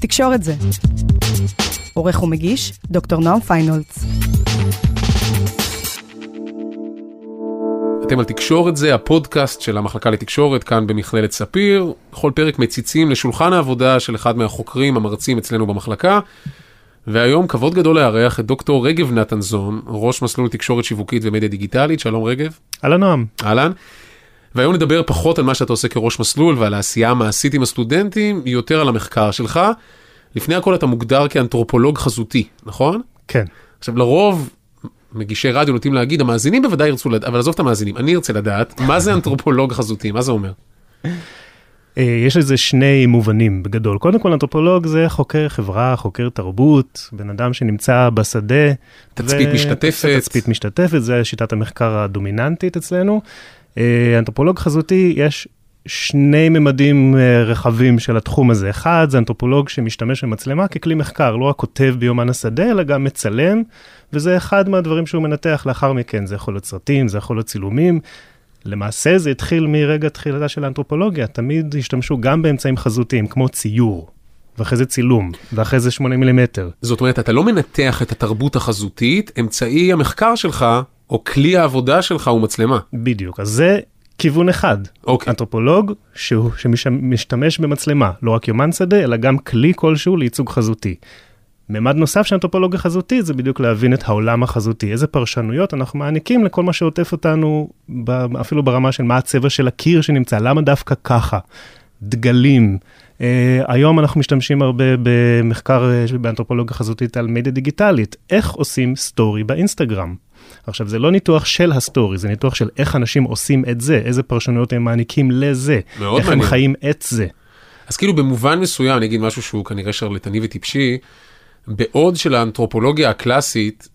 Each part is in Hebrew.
תקשורת זה. עורך ומגיש, דוקטור נועם פיינולץ. אתם על תקשורת זה, הפודקאסט של המחלקה לתקשורת כאן במכללת ספיר. בכל פרק מציצים לשולחן העבודה של אחד מהחוקרים המרצים אצלנו במחלקה. והיום כבוד גדול לארח את דוקטור רגב נתנזון, ראש מסלול תקשורת שיווקית ומדיה דיגיטלית. שלום רגב. אהלן נועם. אהלן. והיום נדבר פחות על מה שאתה עושה כראש מסלול ועל העשייה המעשית עם הסטודנטים, יותר על המחקר שלך. לפני הכל אתה מוגדר כאנתרופולוג חזותי, נכון? כן. עכשיו לרוב מגישי רדיו נוטים להגיד, המאזינים בוודאי ירצו לדעת, אבל עזוב את המאזינים, אני ארצה לדעת, מה זה אנתרופולוג חזותי, מה זה אומר? אה, יש לזה שני מובנים בגדול. קודם כל, אנתרופולוג זה חוקר חברה, חוקר תרבות, בן אדם שנמצא בשדה. תצפית ו... משתתפת. תצפית משתתפת, זה שיטת המחקר הדומיננטית אצלנו. אה, אנתרופולוג חזותי, יש שני ממדים אה, רחבים של התחום הזה. אחד, זה אנתרופולוג שמשתמש במצלמה ככלי מחקר, לא רק כותב ביומן השדה, אלא גם מצלם, וזה אחד מהדברים שהוא מנתח לאחר מכן. זה יכול להיות סרטים, זה יכול להיות צילומים. למעשה זה התחיל מרגע תחילתה של האנתרופולוגיה, תמיד השתמשו גם באמצעים חזותיים, כמו ציור. ואחרי זה צילום, ואחרי זה 8 מילימטר. זאת אומרת, אתה לא מנתח את התרבות החזותית, אמצעי המחקר שלך, או כלי העבודה שלך הוא מצלמה. בדיוק, אז זה כיוון אחד. אוקיי. אנתרופולוג שהוא, שמשתמש במצלמה, לא רק יומן שדה, אלא גם כלי כלשהו לייצוג חזותי. ממד נוסף של אנתרופולוגיה חזותית זה בדיוק להבין את העולם החזותי, איזה פרשנויות אנחנו מעניקים לכל מה שעוטף אותנו, אפילו ברמה של מה הצבע של הקיר שנמצא, למה דווקא ככה, דגלים. Uh, היום אנחנו משתמשים הרבה במחקר uh, באנתרופולוגיה חזותית על מדיה דיגיטלית, איך עושים סטורי באינסטגרם. עכשיו, זה לא ניתוח של ה story, זה ניתוח של איך אנשים עושים את זה, איזה פרשנויות הם מעניקים לזה, איך מעניין. הם חיים את זה. אז כאילו במובן מסוים, אני אגיד משהו שהוא כנראה שרלטני וטיפשי, בעוד שלאנתרופולוגיה הקלאסית,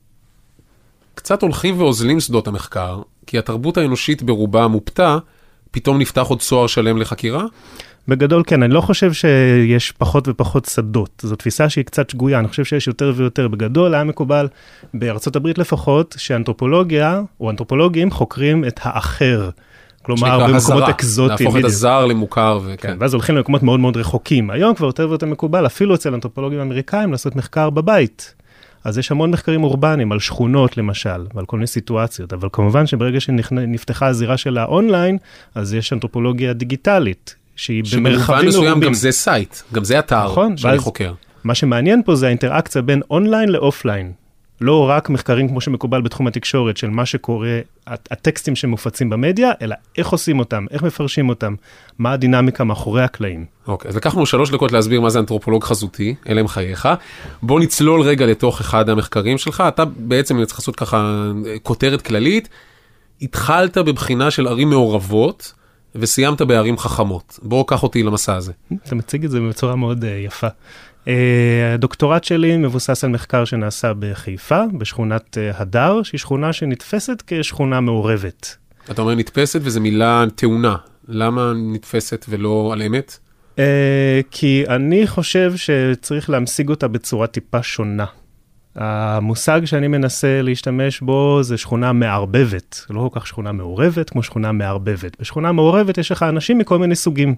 קצת הולכים ואוזלים שדות המחקר, כי התרבות האנושית ברובה מופתה, פתאום נפתח עוד צוהר שלם לחקירה? בגדול כן, אני לא חושב שיש פחות ופחות שדות, זו תפיסה שהיא קצת שגויה, אני חושב שיש יותר ויותר. בגדול היה מקובל, בארצות הברית לפחות, שאנתרופולוגיה, או אנתרופולוגים, חוקרים את האחר. כלומר, במקומות הזרה, אקזוטיים. להפוך את. הזר למוכר וכן. כן, ואז הולכים למקומות מאוד מאוד רחוקים. היום כבר יותר ויותר מקובל, אפילו אצל אנתרופולוגים אמריקאים, לעשות מחקר בבית. אז יש המון מחקרים אורבניים על שכונות למשל, ועל כל מיני סיטואציות, אבל כמובן שברגע שנפתחה הזירה של האונליין, אז יש אנתרופולוגיה דיגיטלית, שהיא שבמובן במרחבים מסוים מרובים. גם זה site, גם זה אתר נכון, שאני חוקר. מה שמעניין פה זה האינטראקציה בין online ל offline. לא רק מחקרים כמו שמקובל בתחום התקשורת של מה שקורה, הט- הטקסטים שמופצים במדיה, אלא איך עושים אותם, איך מפרשים אותם, מה הדינמיקה מאחורי הקלעים. אוקיי, אז לקחנו שלוש דקות להסביר מה זה אנתרופולוג חזותי, אלה הם חייך. בוא נצלול רגע לתוך אחד המחקרים שלך, אתה בעצם, אני צריך לעשות ככה אה, כותרת כללית, התחלת בבחינה של ערים מעורבות וסיימת בערים חכמות. בוא קח אותי למסע הזה. אתה מציג את זה בצורה מאוד uh, יפה. Uh, הדוקטורט שלי מבוסס על מחקר שנעשה בחיפה, בשכונת uh, הדר, שהיא שכונה שנתפסת כשכונה מעורבת. אתה אומר נתפסת וזו מילה טעונה, למה נתפסת ולא על אמת? Uh, כי אני חושב שצריך להמשיג אותה בצורה טיפה שונה. המושג שאני מנסה להשתמש בו זה שכונה מערבבת, לא כל כך שכונה מעורבת כמו שכונה מערבבת. בשכונה מעורבת יש לך אנשים מכל מיני סוגים.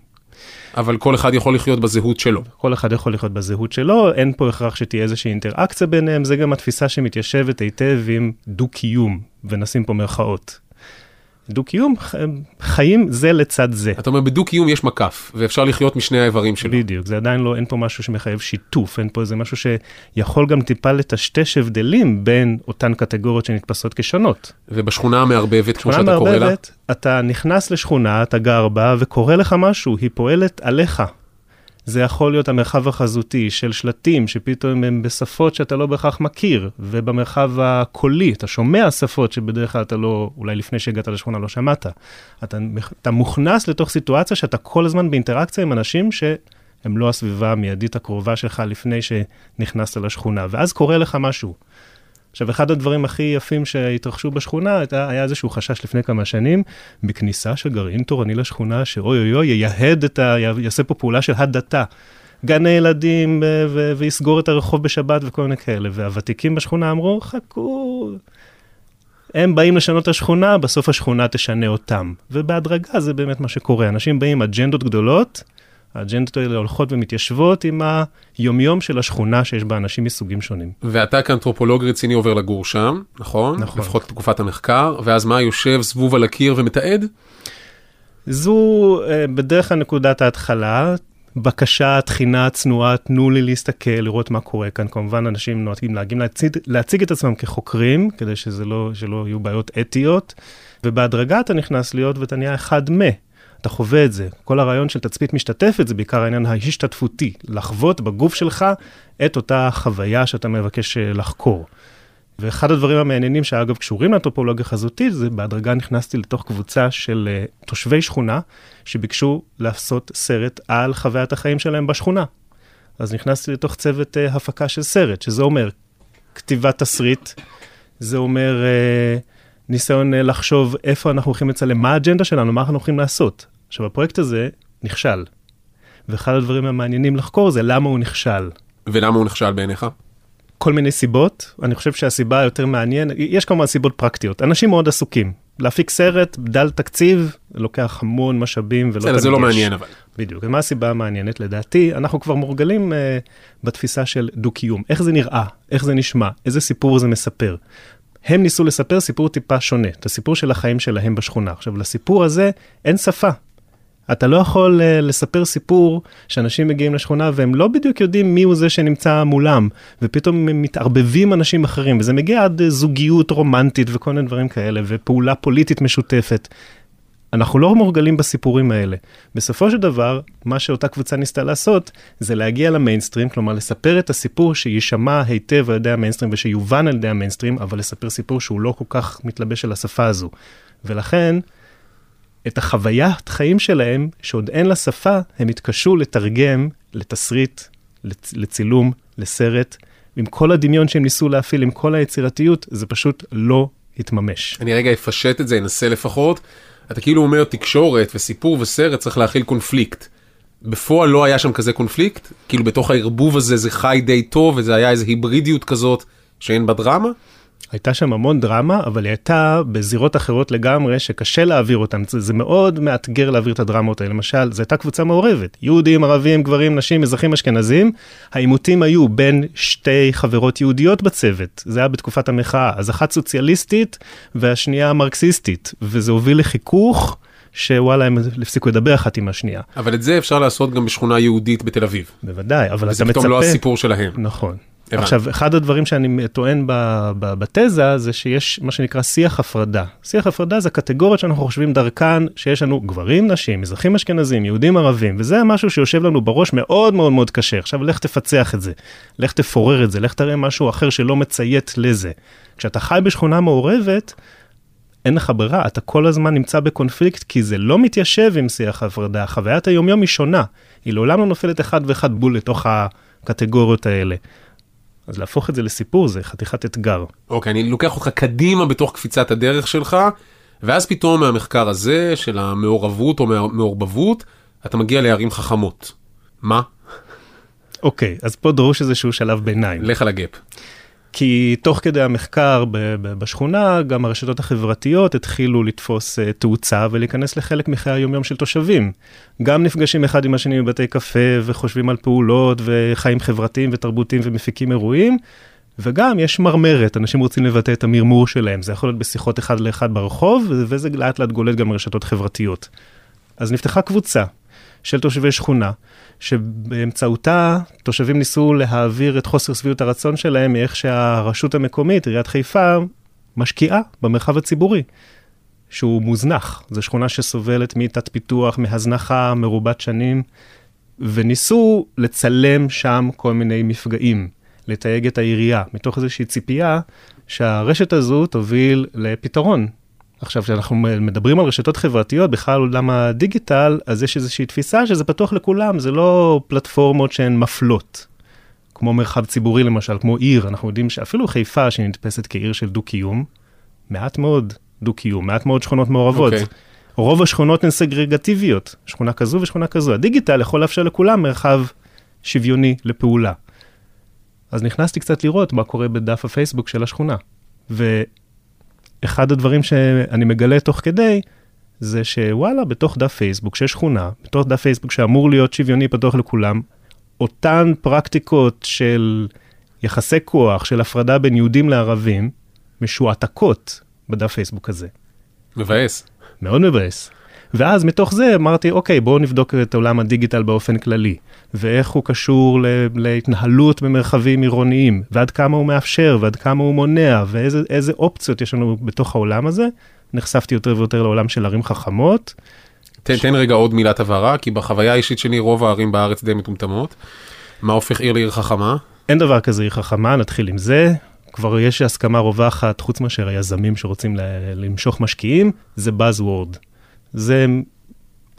אבל כל אחד יכול לחיות בזהות שלו. כל אחד יכול לחיות בזהות שלו, אין פה הכרח שתהיה איזושהי אינטראקציה ביניהם, זה גם התפיסה שמתיישבת היטב עם דו-קיום, ונשים פה מירכאות. דו-קיום, חיים זה לצד זה. אתה אומר בדו-קיום יש מקף, ואפשר לחיות משני האיברים שלו. בדיוק, זה עדיין לא, אין פה משהו שמחייב שיתוף, אין פה איזה משהו שיכול גם טיפה לטשטש הבדלים בין אותן קטגוריות שנתפסות כשונות. ובשכונה המערבבת, כמו שאתה קורא לה, מערבבת, אתה נכנס לשכונה, אתה גר בה, וקורה לך משהו, היא פועלת עליך. זה יכול להיות המרחב החזותי של שלטים שפתאום הם בשפות שאתה לא בהכרח מכיר, ובמרחב הקולי, אתה שומע שפות שבדרך כלל אתה לא, אולי לפני שהגעת לשכונה לא שמעת. אתה, אתה מוכנס לתוך סיטואציה שאתה כל הזמן באינטראקציה עם אנשים שהם לא הסביבה המיידית הקרובה שלך לפני שנכנסת לשכונה, ואז קורה לך משהו. עכשיו, אחד הדברים הכי יפים שהתרחשו בשכונה, הייתה, היה איזשהו חשש לפני כמה שנים, בכניסה של גרעין תורני לשכונה, שאוי אוי אוי, ייהד את ה... יעשה פה פעולה של הדתה. גני ילדים, ו- ויסגור את הרחוב בשבת וכל מיני כאלה. והוותיקים בשכונה אמרו, חכו, הם באים לשנות את השכונה, בסוף השכונה תשנה אותם. ובהדרגה זה באמת מה שקורה. אנשים באים עם אג'נדות גדולות, האג'נדות האלה הולכות ומתיישבות עם היומיום של השכונה שיש בה אנשים מסוגים שונים. ואתה כאנתרופולוג רציני עובר לגור שם, נכון? נכון. לפחות לתקופת המחקר, ואז מה, יושב זבוב על הקיר ומתעד? זו אה, בדרך כלל נקודת ההתחלה, בקשה, תחינה, צנועה, תנו לי להסתכל, לראות מה קורה כאן. כמובן, אנשים נוהגים להגיעים להציג, להציג את עצמם כחוקרים, כדי שזה לא, שלא יהיו בעיות אתיות, ובהדרגה אתה נכנס להיות ואתה נהיה אחד מ. אתה חווה את זה. כל הרעיון של תצפית משתתפת זה בעיקר העניין ההשתתפותי, לחוות בגוף שלך את אותה חוויה שאתה מבקש אה, לחקור. ואחד הדברים המעניינים שאגב קשורים לאנתרופולוגיה חזותית, זה בהדרגה נכנסתי לתוך קבוצה של uh, תושבי שכונה שביקשו לעשות סרט על חוויית החיים שלהם בשכונה. אז נכנסתי לתוך צוות uh, הפקה של סרט, שזה אומר כתיבת תסריט, זה אומר uh, ניסיון uh, לחשוב איפה אנחנו הולכים לצלם, מה האג'נדה שלנו, מה אנחנו הולכים לעשות. עכשיו, הפרויקט הזה נכשל. ואחד הדברים המעניינים לחקור זה למה הוא נכשל. ולמה הוא נכשל בעיניך? כל מיני סיבות. אני חושב שהסיבה היותר מעניינת, יש כמובן סיבות פרקטיות. אנשים מאוד עסוקים. להפיק סרט, דל תקציב, לוקח המון משאבים ולא בסדר. זה לא מעניין אבל. בדיוק. ומה הסיבה המעניינת? לדעתי, אנחנו כבר מורגלים uh, בתפיסה של דו-קיום. איך זה נראה? איך זה נשמע? איזה סיפור זה מספר? הם ניסו לספר סיפור טיפה שונה, את הסיפור של החיים שלהם בשכונה. עכשיו, לסיפור הזה אין שפה. אתה לא יכול uh, לספר סיפור שאנשים מגיעים לשכונה והם לא בדיוק יודעים מי הוא זה שנמצא מולם, ופתאום הם מתערבבים אנשים אחרים, וזה מגיע עד uh, זוגיות רומנטית וכל מיני דברים כאלה, ופעולה פוליטית משותפת. אנחנו לא מורגלים בסיפורים האלה. בסופו של דבר, מה שאותה קבוצה ניסתה לעשות, זה להגיע למיינסטרים, כלומר לספר את הסיפור שיישמע היטב על ידי המיינסטרים ושיובן על ידי המיינסטרים, אבל לספר סיפור שהוא לא כל כך מתלבש על השפה הזו. ולכן, את החוויית חיים שלהם, שעוד אין לה שפה, הם התקשו לתרגם לתסריט, לצ- לצילום, לסרט. עם כל הדמיון שהם ניסו להפעיל, עם כל היצירתיות, זה פשוט לא התממש. אני רגע אפשט את זה, אנסה לפחות. אתה כאילו אומר תקשורת וסיפור וסרט צריך להכיל קונפליקט. בפועל לא היה שם כזה קונפליקט? כאילו בתוך הערבוב הזה זה חי די טוב וזה היה איזה היברידיות כזאת שאין בה דרמה? הייתה שם המון דרמה, אבל היא הייתה בזירות אחרות לגמרי, שקשה להעביר אותן. זה, זה מאוד מאתגר להעביר את הדרמות האלה. למשל, זו הייתה קבוצה מעורבת. יהודים, ערבים, גברים, נשים, אזרחים אשכנזים. העימותים היו בין שתי חברות יהודיות בצוות. זה היה בתקופת המחאה. אז אחת סוציאליסטית והשנייה מרקסיסטית. וזה הוביל לחיכוך. שוואלה, הם הפסיקו לדבר אחת עם השנייה. אבל את זה אפשר לעשות גם בשכונה יהודית בתל אביב. בוודאי, אבל וזה אתה מצפה... פתאום לא הסיפור שלהם. נכון. הבנתי. עכשיו, אחד הדברים שאני טוען בתזה זה שיש מה שנקרא שיח הפרדה. שיח הפרדה זה קטגוריות שאנחנו חושבים דרכן, שיש לנו גברים, נשים, מזרחים אשכנזים, יהודים ערבים, וזה משהו שיושב לנו בראש מאוד מאוד מאוד קשה. עכשיו, לך תפצח את זה, לך תפורר את זה, לך תראה משהו אחר שלא מציית לזה. כשאתה חי בשכונה מעורבת, אין לך ברירה, אתה כל הזמן נמצא בקונפליקט, כי זה לא מתיישב עם שיח ההפרדה. חוויית היומיום היא שונה, היא לעולם לא נופלת אחד ואחד בול לתוך הקטגוריות האלה. אז להפוך את זה לסיפור זה חתיכת אתגר. אוקיי, אני לוקח אותך קדימה בתוך קפיצת הדרך שלך, ואז פתאום מהמחקר הזה של המעורבות או מעורבבות, אתה מגיע לערים חכמות. מה? אוקיי, אז פה דרוש איזשהו שלב ביניים. לך על הגאפ. כי תוך כדי המחקר בשכונה, גם הרשתות החברתיות התחילו לתפוס uh, תאוצה ולהיכנס לחלק מחיי היומיום של תושבים. גם נפגשים אחד עם השני בבתי קפה וחושבים על פעולות וחיים חברתיים ותרבותיים ומפיקים אירועים, וגם יש מרמרת, אנשים רוצים לבטא את המרמור שלהם, זה יכול להיות בשיחות אחד לאחד ברחוב, וזה לאט לאט גולט גם לרשתות חברתיות. אז נפתחה קבוצה של תושבי שכונה, שבאמצעותה תושבים ניסו להעביר את חוסר שביעות הרצון שלהם מאיך שהרשות המקומית, עיריית חיפה, משקיעה במרחב הציבורי, שהוא מוזנח. זו שכונה שסובלת מתת פיתוח, מהזנחה מרובת שנים, וניסו לצלם שם כל מיני מפגעים, לתייג את העירייה, מתוך איזושהי ציפייה שהרשת הזו תוביל לפתרון. עכשיו, כשאנחנו מדברים על רשתות חברתיות, בכלל עולם הדיגיטל, אז יש איזושהי תפיסה שזה פתוח לכולם, זה לא פלטפורמות שהן מפלות. כמו מרחב ציבורי למשל, כמו עיר, אנחנו יודעים שאפילו חיפה, שנתפסת כעיר של דו-קיום, מעט מאוד דו-קיום, מעט מאוד שכונות מעורבות. אוקיי. רוב השכונות הן סגרגטיביות, שכונה כזו ושכונה כזו. הדיגיטל יכול לאפשר לכולם מרחב שוויוני לפעולה. אז נכנסתי קצת לראות מה קורה בדף הפייסבוק של השכונה. ואחד הדברים שאני מגלה תוך כדי, זה שוואלה, בתוך דף פייסבוק, שיש שכונה, בתוך דף פייסבוק שאמור להיות שוויוני פתוח לכולם, אותן פרקטיקות של יחסי כוח, של הפרדה בין יהודים לערבים, משועתקות בדף פייסבוק הזה. מבאס. מאוד מבאס. ואז מתוך זה אמרתי, אוקיי, בואו נבדוק את עולם הדיגיטל באופן כללי, ואיך הוא קשור להתנהלות במרחבים עירוניים, ועד כמה הוא מאפשר, ועד כמה הוא מונע, ואיזה אופציות יש לנו בתוך העולם הזה. נחשפתי יותר ויותר לעולם של ערים חכמות. תן, ש... תן רגע עוד מילת הבהרה, כי בחוויה האישית שלי רוב הערים בארץ די מטומטמות. מה הופך עיר לעיר חכמה? אין דבר כזה עיר חכמה, נתחיל עם זה. כבר יש הסכמה רווחת, חוץ מאשר היזמים שרוצים למשוך משקיעים, זה Buzzword. זה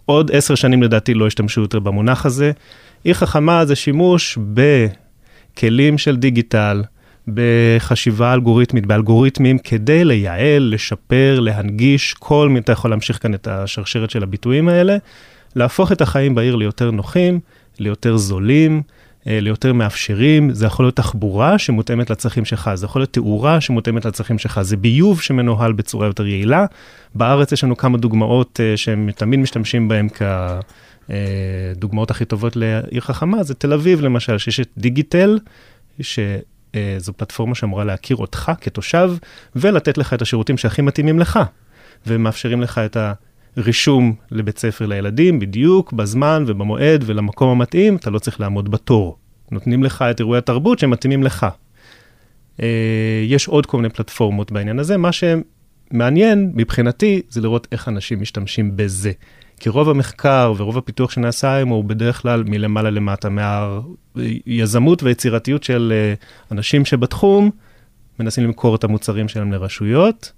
עוד עשר שנים לדעתי לא השתמשו יותר במונח הזה. עיר חכמה זה שימוש בכלים של דיגיטל, בחשיבה אלגוריתמית, באלגוריתמים, כדי לייעל, לשפר, להנגיש, כל מי, אתה יכול להמשיך כאן את השרשרת של הביטויים האלה, להפוך את החיים בעיר ליותר נוחים, ליותר זולים, ליותר מאפשרים, זה יכול להיות תחבורה שמותאמת לצרכים שלך, זה יכול להיות תאורה שמותאמת לצרכים שלך, זה ביוב שמנוהל בצורה יותר יעילה. בארץ יש לנו כמה דוגמאות אה, שהם תמיד משתמשים בהן כדוגמאות אה, הכי טובות לעיר חכמה, זה תל אביב למשל, שיש את דיגיטל, שזו פלטפורמה שאמורה להכיר אותך כתושב, ולתת לך את השירותים שהכי מתאימים לך, ומאפשרים לך את ה... רישום לבית ספר לילדים, בדיוק, בזמן ובמועד ולמקום המתאים, אתה לא צריך לעמוד בתור. נותנים לך את אירועי התרבות שמתאימים לך. אה, יש עוד כל מיני פלטפורמות בעניין הזה, מה שמעניין מבחינתי זה לראות איך אנשים משתמשים בזה. כי רוב המחקר ורוב הפיתוח שנעשה היום הוא בדרך כלל מלמעלה למטה, מהיזמות והיצירתיות של אה, אנשים שבתחום מנסים למכור את המוצרים שלהם לרשויות,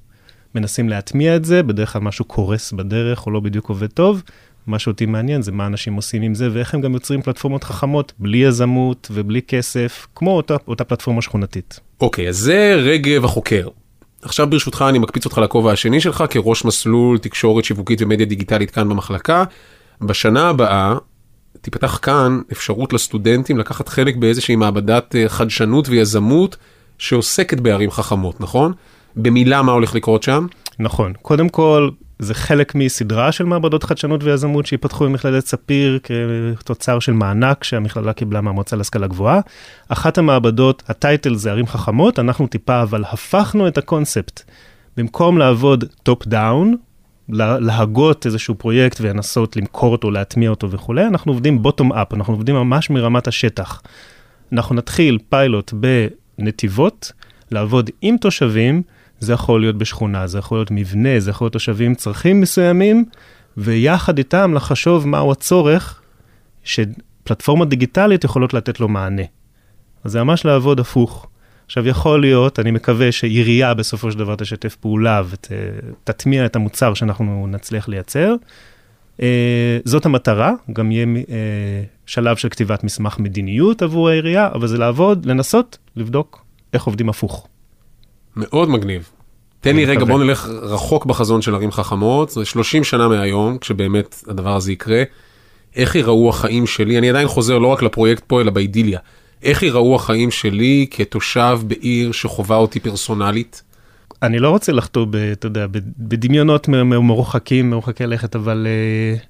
מנסים להטמיע את זה, בדרך כלל משהו קורס בדרך או לא בדיוק עובד טוב. מה שאותי מעניין זה מה אנשים עושים עם זה, ואיך הם גם יוצרים פלטפורמות חכמות, בלי יזמות ובלי כסף, כמו אותה, אותה פלטפורמה שכונתית. אוקיי, אז זה רגב החוקר. עכשיו ברשותך אני מקפיץ אותך לכובע השני שלך כראש מסלול תקשורת שיווקית ומדיה דיגיטלית כאן במחלקה. בשנה הבאה תיפתח כאן אפשרות לסטודנטים לקחת חלק באיזושהי מעבדת אה, חדשנות ויזמות שעוסקת בערים חכמות, נכון? במילה מה הולך לקרות שם? נכון. קודם כל, זה חלק מסדרה של מעבדות חדשנות ויזמות שיפתחו במכללת ספיר כתוצר של מענק שהמכללה קיבלה מהמועצה להשכלה גבוהה. אחת המעבדות, ה title זה ערים חכמות, אנחנו טיפה אבל הפכנו את הקונספט. במקום לעבוד top down, להגות איזשהו פרויקט ולנסות למכור אותו, להטמיע אותו וכולי, אנחנו עובדים בוטום אפ, אנחנו עובדים ממש מרמת השטח. אנחנו נתחיל פיילוט בנתיבות, לעבוד עם תושבים, זה יכול להיות בשכונה, זה יכול להיות מבנה, זה יכול להיות תושבים עם צרכים מסוימים, ויחד איתם לחשוב מהו הצורך שפלטפורמות דיגיטליות יכולות לתת לו מענה. אז זה ממש לעבוד הפוך. עכשיו, יכול להיות, אני מקווה שעירייה בסופו של דבר תשתף פעולה ותטמיע את המוצר שאנחנו נצליח לייצר. Uh, זאת המטרה, גם יהיה uh, שלב של כתיבת מסמך מדיניות עבור העירייה, אבל זה לעבוד, לנסות, לבדוק איך עובדים הפוך. מאוד מגניב. תן לי רגע, בוא נלך רחוק בחזון של ערים חכמות, זה 30 שנה מהיום, כשבאמת הדבר הזה יקרה. איך ייראו החיים שלי, אני עדיין חוזר לא רק לפרויקט פה, אלא באידיליה. איך ייראו החיים שלי כתושב בעיר שחווה אותי פרסונלית? אני לא רוצה לחטוא, אתה יודע, בדמיונות מרוחקים, מרוחקי לכת, אבל uh,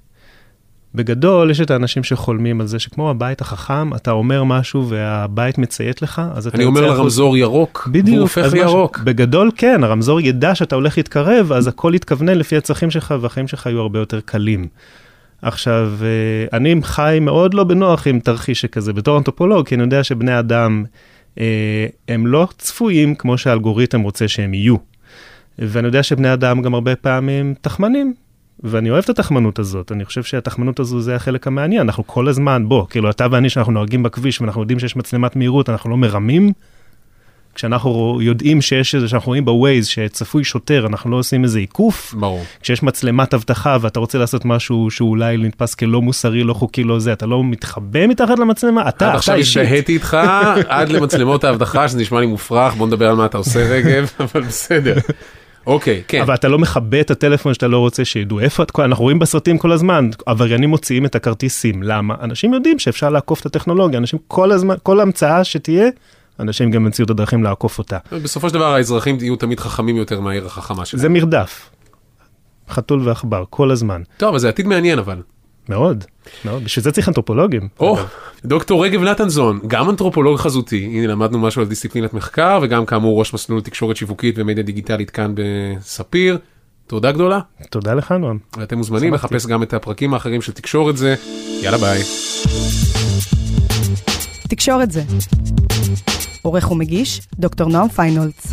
בגדול, יש את האנשים שחולמים על זה שכמו הבית החכם, אתה אומר משהו והבית מציית לך, אז אתה... אני אומר לרמזור ירוק, בדיוק, והוא הופך לירוק. מש... בגדול כן, הרמזור ידע שאתה הולך להתקרב, אז הכל יתכוונן לפי הצרכים שלך, והחיים שלך יהיו הרבה יותר קלים. עכשיו, אה, אני חי מאוד לא בנוח עם תרחיש שכזה בתור אנתרופולוג, כי אני יודע שבני אדם, אה, הם לא צפויים כמו שהאלגוריתם רוצה שהם יהיו. ואני יודע שבני אדם גם הרבה פעמים תחמנים, ואני אוהב את התחמנות הזאת, אני חושב שהתחמנות הזו זה החלק המעניין, אנחנו כל הזמן, בוא, כאילו אתה ואני שאנחנו נוהגים בכביש ואנחנו יודעים שיש מצלמת מהירות, אנחנו לא מרמים. כשאנחנו יודעים שיש איזה, שאנחנו רואים בווייז שצפוי שוטר, אנחנו לא עושים איזה עיקוף. ברור. כשיש מצלמת אבטחה ואתה רוצה לעשות משהו שאולי נתפס כלא מוסרי, לא חוקי, לא זה, אתה לא מתחבא מתחת למצלמה, אתה, אתה עכשיו השתהיתי איתך עד למצלמות האבטחה, שזה נשמע לי מופרך, בוא נדבר על מה אתה עושה רגב, אבל בסדר. אוקיי, כן. אבל אתה לא מכבה את הטלפון שאתה לא רוצה שידעו איפה את, אנחנו רואים בסרטים כל הזמן, עבריינים מוציאים את הכרטיסים, למה? אנשים יודעים שאפשר לעקוף את הטכנולוגיה, אנשים כל הזמן, כל המצאה שתהיה, אנשים גם ימצאו את הדרכים לעקוף אותה. בסופו של דבר האזרחים יהיו תמיד חכמים יותר מהעיר החכמה שלהם. זה מרדף. חתול ועכבר, כל הזמן. טוב, אז זה עתיד מעניין אבל. מאוד, מאוד. בשביל זה צריך אנתרופולוגים. או, אגב. דוקטור רגב נתנזון, גם אנתרופולוג חזותי, הנה למדנו משהו על דיסציפלינת מחקר, וגם כאמור ראש מסלול תקשורת שיווקית ומדיה דיגיטלית כאן בספיר. תודה גדולה, תודה לך, נועם. ואתם מוזמנים שמחתי. לחפש גם את הפרקים האחרים של תקשורת זה. יאללה ביי. תקשורת זה. עורך ומגיש, דוקטור נועם פיינולץ.